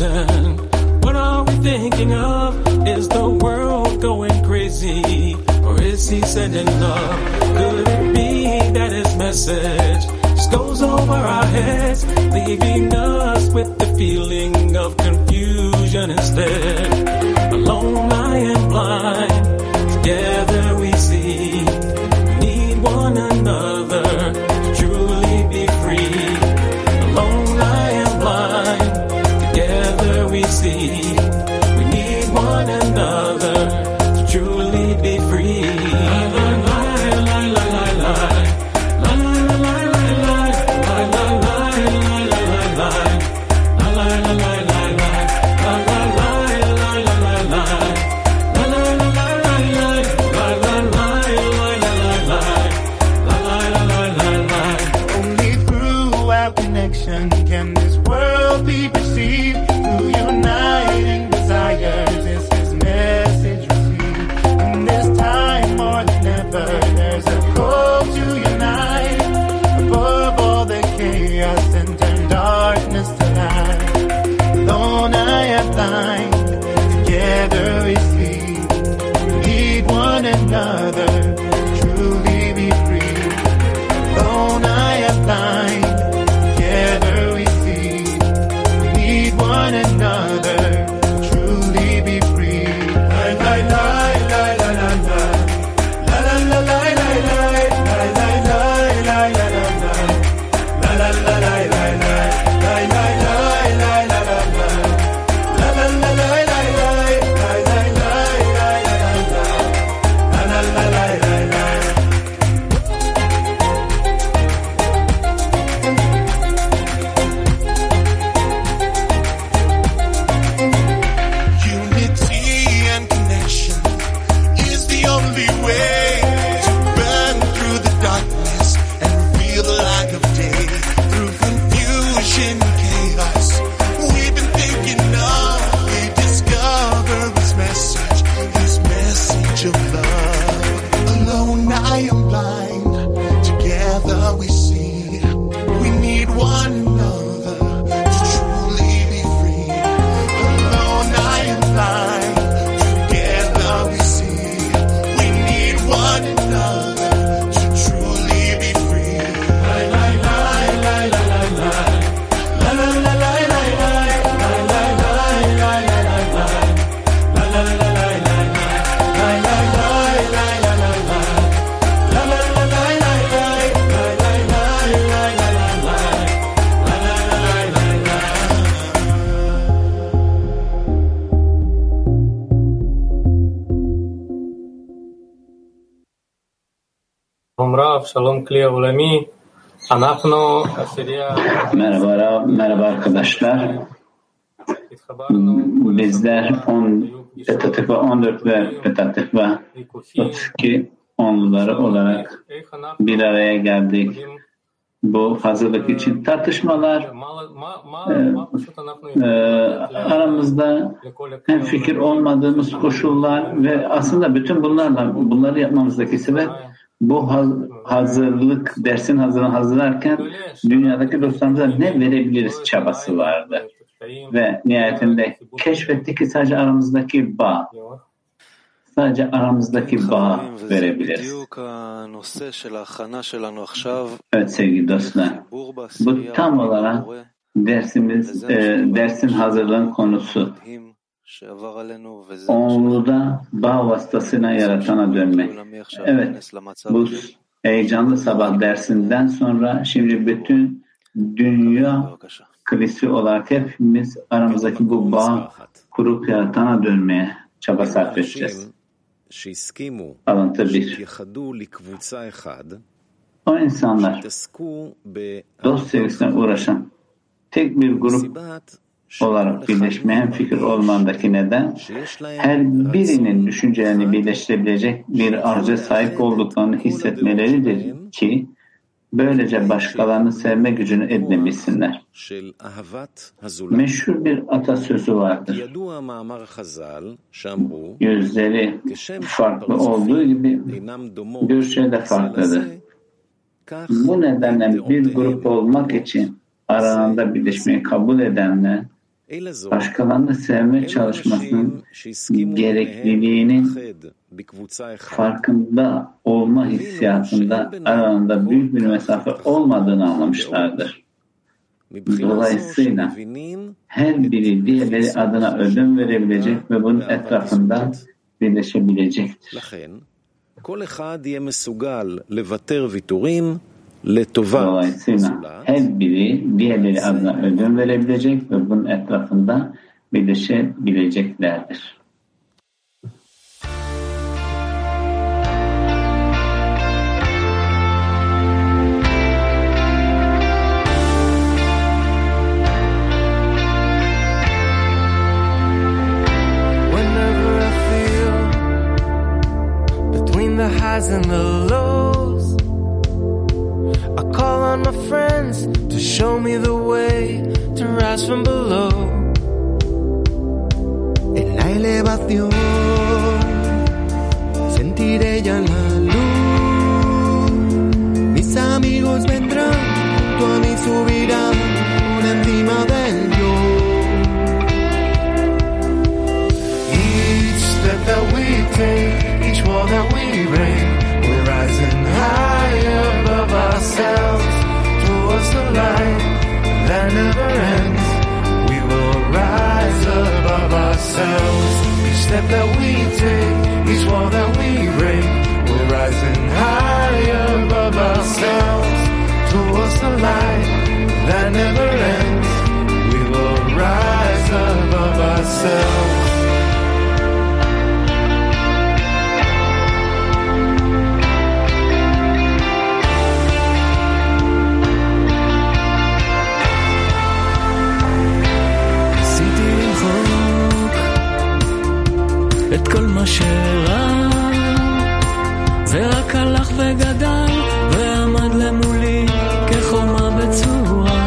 reason. What are we thinking of? Is the world going crazy? Or is he sending love? Could it be that his message just goes over our heads, leaving us with the feeling of confusion instead? Alone I am blind. Merhaba Rab, merhaba arkadaşlar. Bizler 10 Petatikva 14 ve Petatikva 32 onluları olarak bir araya geldik. Bu hazırlık için tartışmalar e, e, aramızda hem fikir olmadığımız koşullar ve aslında bütün bunlarla bunları yapmamızdaki sebep bu hazırlık, dersin hazırlığını hazırlarken dünyadaki dostlarımıza ne verebiliriz çabası vardı. Ve nihayetinde keşfettik ki sadece aramızdaki bağ, sadece aramızdaki bağ verebiliriz. Evet sevgili dostlar, bu tam olarak dersimiz, e, dersin hazırlığın konusu. Onluda bağ vasıtasıyla yaratana dönmek. Evet, bu heyecanlı sabah dersinden sonra şimdi bütün dünya krizi olarak hepimiz aramızdaki bu bağ kurup yaratana dönmeye çaba sarf edeceğiz. Alıntı bir. O insanlar dost sevgisine uğraşan tek bir grup olarak birleşmeye fikir olmandaki neden her birinin düşüncelerini birleştirebilecek bir arzuya sahip olduklarını hissetmeleridir ki böylece başkalarını sevme gücünü edinebilsinler. Meşhur bir atasözü vardır. Yüzleri farklı olduğu gibi görüşleri de farklıdır. Bu nedenle bir grup olmak için aralarında birleşmeyi kabul edenler başkalarını sevme çalışmasının gerekliliğinin farkında olma hissiyatında aralarında büyük bir mesafe olmadığını anlamışlardır. Dolayısıyla her biri diğerleri adına ödün verebilecek ve bunun etrafında birleşebilecektir. Dolayısıyla her biri diğerleri adına ödün verebilecek ve bunun etrafında birleşebileceklerdir. highs and the lows. On my friends to show me the way to rise from below. That never ends. We will rise above ourselves. Each step that we take, each wall that we break, we're rising higher above ourselves towards the light that never ends. We will rise above ourselves. את כל מה שרע זה רק הלך וגדל ועמד למולי כחומה בצורה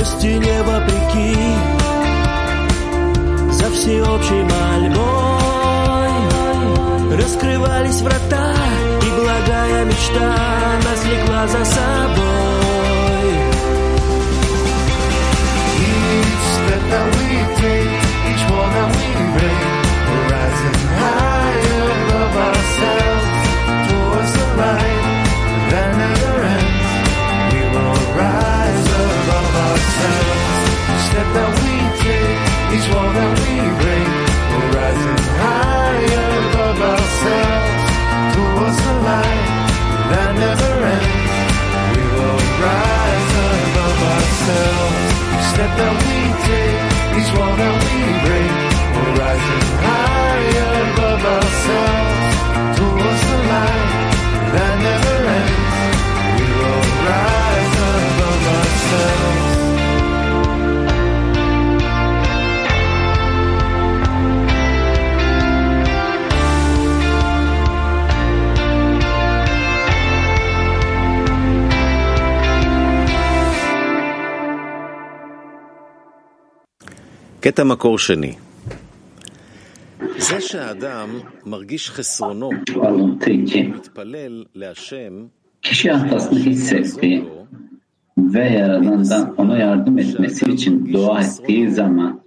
На стене вопреки За всеобщей мольбой Раскрывались врата И благая мечта Нас влекла за собой קטע מקור שני. זה שהאדם מרגיש חסרונו, Alıntı 2. מתפלל להשם, Kişi hatasını hissettiği ve Yaradan'dan ona yardım etmesi için dua ettiği zaman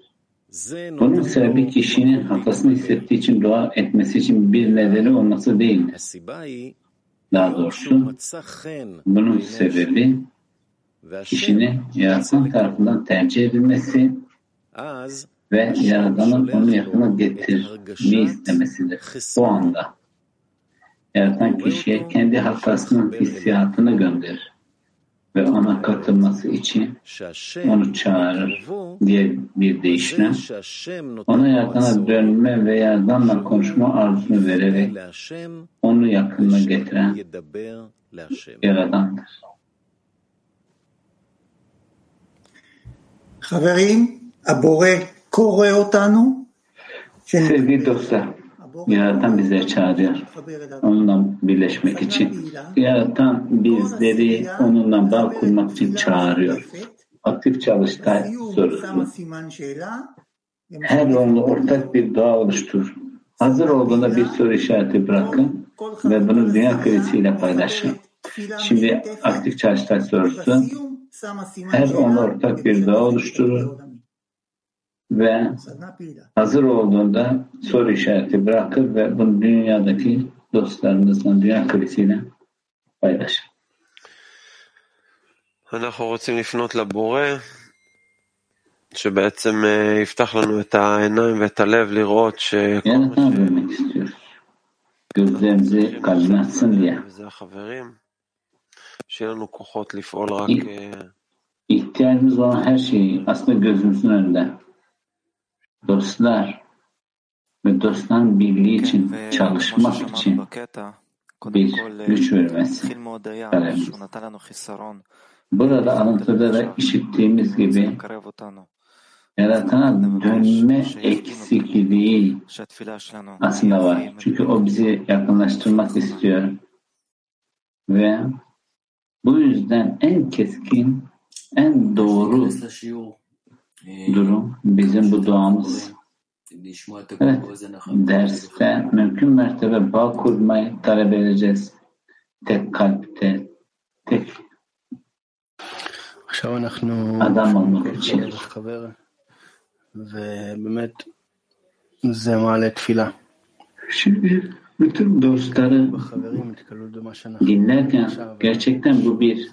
זה bunun נותן sebebi לו, kişinin hatasını hissettiği için dua etmesi için bir nedeni olması değil. הסיבה היא, Daha לא שהוא doğrusu מצא חן bunun בעיני sebebi השם, והשם kişinin Yaratan tarafından tercih edilmesi אז ve Yaradan'ın onu yakına getirmeyi istemesidir. Bu anda Yaradan kişiye kendi hatasının hissiyatını gönderir ve ona katılması için onu çağırır diye bir deyişle ona yardana dönme ve yardımla konuşma arzunu vererek onu yakınına getiren yaradandır. Haberim Sevgili dostlar, Yaratan bize çağırıyor. Onunla birleşmek için. Yaratan bizleri onunla bağ kurmak için çağırıyor. Aktif çalıştay sorusu. Her onunla ortak bir dağ oluştur. Hazır olduğunda bir soru işareti bırakın ve bunu dünya kredisiyle paylaşın. Şimdi aktif çalıştay sorusu. Her onunla ortak bir dağ oluşturur ve סדנה פעילה. hazır olduğunda soru işareti bırakır ve bunu dünyadaki dostlarımızla, dünya kriziyle paylaşır. אנחנו רוצים לפנות לבורא, שבעצם אה, יפתח לנו את העיניים ואת הלב לראות שכל מה Yaratana dönmek istiyoruz. Gözlerimizi kalbine açsın diye. וזה החברים, שיהיה לנו כוחות לפעול רק İlk אה, ihtiyacımız olan her şeyi aslında gözümüzün önünde. Dostlar ve dostların birliği için, çalışmak için bir güç vermesi. Burada alıntıda da işittiğimiz gibi yaratana dönme eksikliği aslında var. Çünkü o bizi yakınlaştırmak istiyor. Ve bu yüzden en keskin, en doğru durum bizim bu duamız. Evet, derste mümkün mertebe bağ kurmayı talep edeceğiz. Tek kalpte, tek adam olmak için. Şimdi bütün dostları dinlerken gerçekten bu bir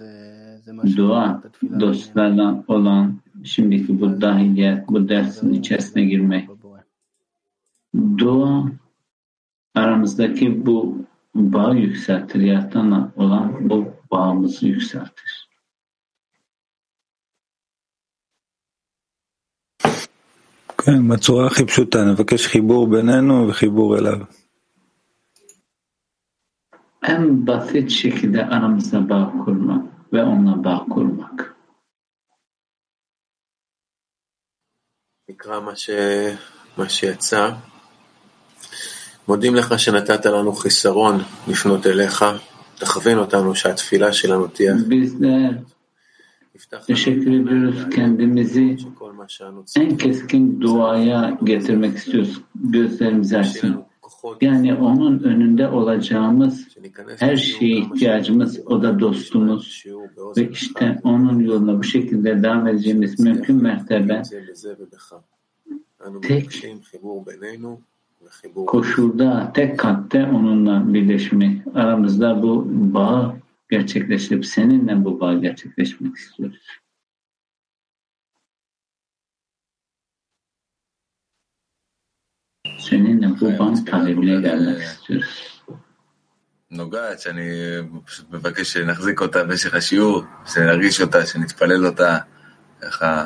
dua dostlarla olan şimdiki bu dahiliyet, bu dersin içerisine girmek. Dua aramızdaki bu bağı yükseltir. Yaratanla olan bu bağımızı yükseltir. כן, בצורה הכי פשוטה, נבקש חיבור בינינו וחיבור אליו. En basit şekilde aramızda bağ kurmak ve onunla bağ kurmak. נקרא מה, ש... מה שיצא. מודים לך שנתת לנו חיסרון לפנות אליך, תכווין אותנו שהתפילה שלנו תהיה Bizler teşekkür ediyoruz kendimizi en keskin duaya getirmek istiyoruz. Gözlerimizi açsın. Yani onun önünde olacağımız her şeye ihtiyacımız o da dostumuz. Ve işte onun yoluna bu şekilde devam edeceğimiz mümkün mertebe tek koşulda, tek katte onunla birleşmek. Aramızda bu bağ gerçekleşip seninle bu bağ gerçekleşmek istiyoruz. Seninle bu bağ talebine gelmek istiyoruz. נוגעת, שאני פשוט מבקש שנחזיק אותה במשך השיעור, שנרגיש אותה, שנתפלל אותה, ככה,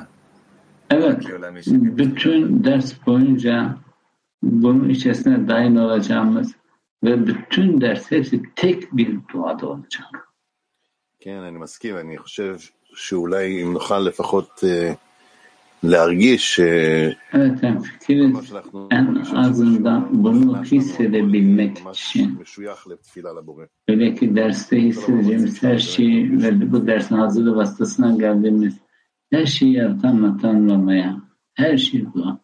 Evet, bütün ders boyunca bunun içerisine dahil olacağımız ve bütün ders hepsi tek bir duada olacak. כן, אני מסכים, אני חושב שאולי אם נוכל לפחות אה, להרגיש אה, Evet, yani en azından bunu hissedebilmek için. Öyle ki derste hissedeceğimiz her şeyi ve bu dersin hazırlığı vasıtasına geldiğimiz her şeyi yaratan anlamaya, her şey dua.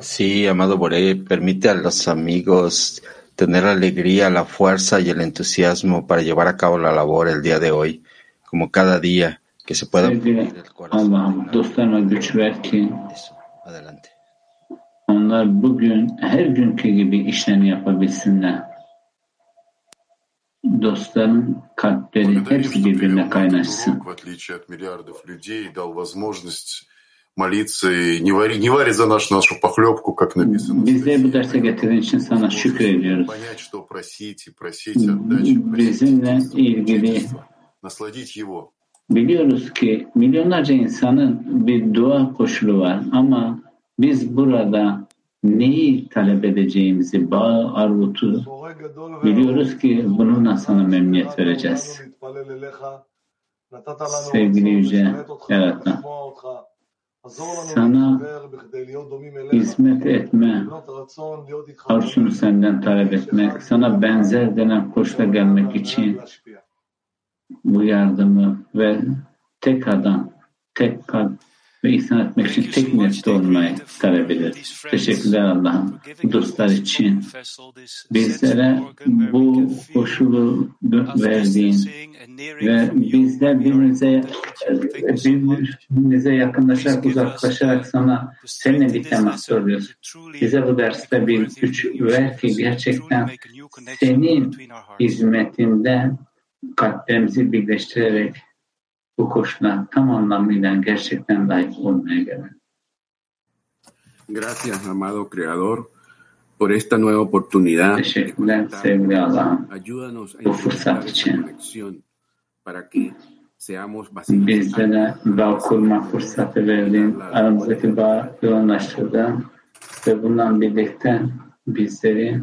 Sí, amado Boré, permite a los amigos tener la alegría, la fuerza y el entusiasmo para llevar a cabo la labor el día de hoy, como cada día, que se pueda Sevgili Allah'ım dostlarına güç ver ki adelante. onlar bugün her günkü gibi işlerini yapabilsinler. Dostların kalpleri hepsi birbirine kaynaşsın. в отличие от миллиардов людей, дал возможность молиться и не варить, не варить за наш, нашу похлебку, как написано. Bizleri bu derse getirdiğin için sana şükür ediyoruz. Понять, что просить и просить отдачи, просить Bizimle ilgili насладить его. biliyoruz ki milyonlarca insanın bir dua koşulu var ama biz burada neyi talep edeceğimizi, bağ, arvutu biliyoruz ki bununla sana memnuniyet vereceğiz. Sevgili Yüce Yaratan, sana hizmet etme, arzusunu senden talep etmek, sana benzer denen koşula gelmek için bu yardımı ve tek adam, tek kalp ve ihsan etmek için tek niyette olmayı talep. Teşekkürler Allah'ım. Bu dostlar için bizlere bu koşulu verdiğin ve bizler birbirimize, birbirimize yakınlaşarak uzaklaşarak sana seninle diklemek soruyoruz. Bize bu derste bir güç ver ki gerçekten senin hizmetinde kalplerimizi birleştirerek bu koşula tam anlamıyla gerçekten layık olmaya gelen. Gracias, amado Creador, por esta nueva oportunidad. Teşekkürler sevgili Allah'ım. Bu fırsat için. Para que seamos Bizlere fırsatı verdin. Aramızdaki bağ yoğunlaştırdın. Ve bundan birlikte bizleri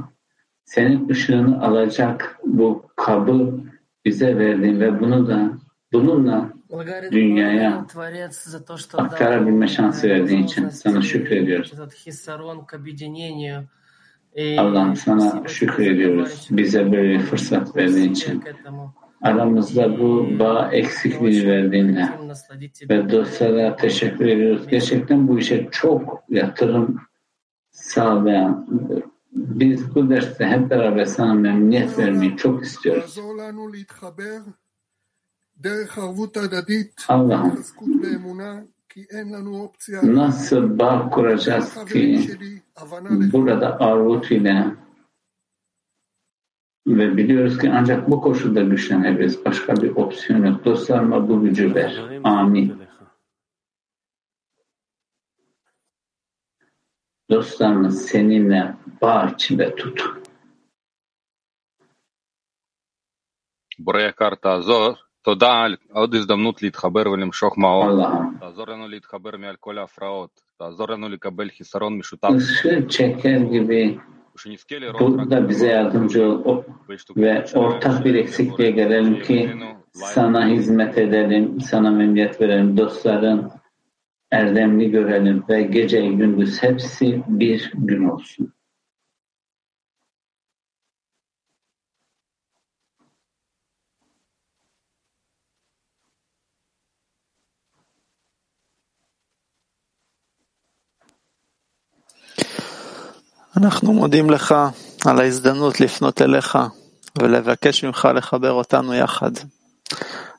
senin ışığını alacak bu kabı bize verdin ve bunu da bununla dünyaya aktarabilme şansı verdiğin için sana şükrediyoruz. Allah'ım sana şükrediyoruz. Bize böyle bir fırsat verdiğin için. Aramızda bu bağ eksikliğini verdiğinle ve dostlara teşekkür ediyoruz. Gerçekten bu işe çok yatırım sağlayan biz bu derste hep beraber sana memnuniyet vermeyi çok istiyoruz. Allah nasıl bağ kuracağız ki burada arvut ile ve biliyoruz ki ancak bu koşulda güçlenebiliriz. Başka bir opsiyon yok. Dostlarıma bu gücü ver. Amin. Dostlarını seninle bağ içinde tut. Buraya karta zor. תודה על עוד הזדמנות להתחבר ולמשוך מאור. תעזור לנו להתחבר מעל כל ההפרעות. תעזור לנו לקבל חיסרון משותף. Işığı çeker gibi burada bize yardımcı ol ve ortak bir eksikliğe gelelim ki sana hizmet edelim, sana memnuniyet verelim, dostların erdemli görelim ve gece gündüz hepsi bir gün olsun. אנחנו מודים לך על ההזדמנות לפנות אליך ולבקש ממך לחבר אותנו יחד.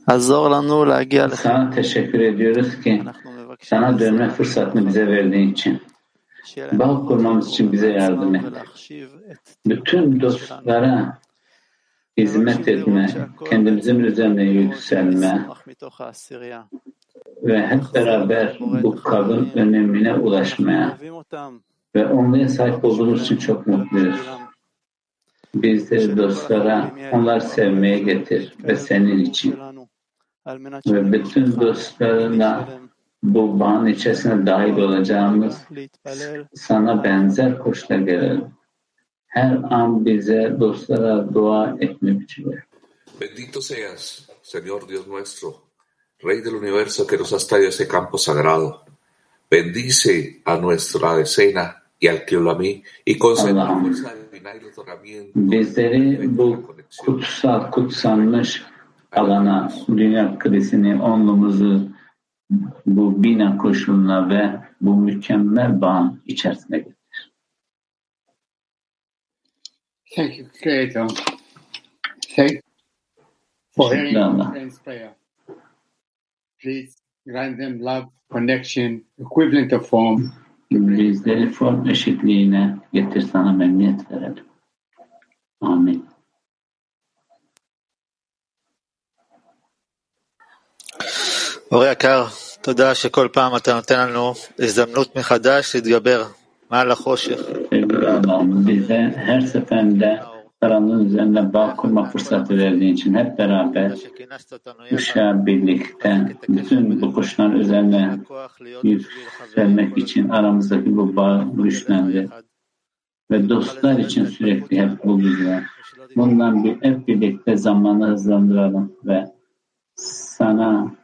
עזור לנו להגיע לך. Sana teşekkür ediyoruz ki sana dönme fırsatını bize verdiğin için. Bağ kurmamız için bize yardım et. Bütün dostlara hizmet etme, kendimizin üzerine yükselme ve hep beraber bu kabın önemine ulaşmaya ve onlara sahip olduğumuz için çok mutluyuz. Bizleri dostlara onlar sevmeye getir ve senin için ve bütün dostlarına bu bağın içerisine dahil olacağımız sana benzer koşula gelelim. Her an bize dostlara dua etme ver. Bendito seas, Señor Dios nuestro, Rey del universo que nos has traído ese campo sagrado. Bendice a nuestra decena y al Kiolamí y concede la fuerza divina y el otorgamiento. Bizleri bu kutsal, kutsanmış alana, dünya krizini, onluğumuzu bu bina koşuluna ve bu mükemmel bağın içerisine getir. Thank you, Creator. Thank for hearing our friends' prayer. Please grant them love, connection, equivalent of form. Bizleri form eşitliğine getir sana memnuniyet verelim. Amin. אור יקר, תודה שכל פעם אתה נותן לנו הזדמנות מחדש להתגבר מעל החושך. Karanlığın üzerinde bağ kurma fırsatı verdiğin için hep beraber ışığa birlikte bütün bu kuşların üzerine yükselmek için aramızdaki bu bağ güçlendi. Ve dostlar için sürekli hep bu. Bundan bir, hep birlikte zamanı hızlandıralım ve sana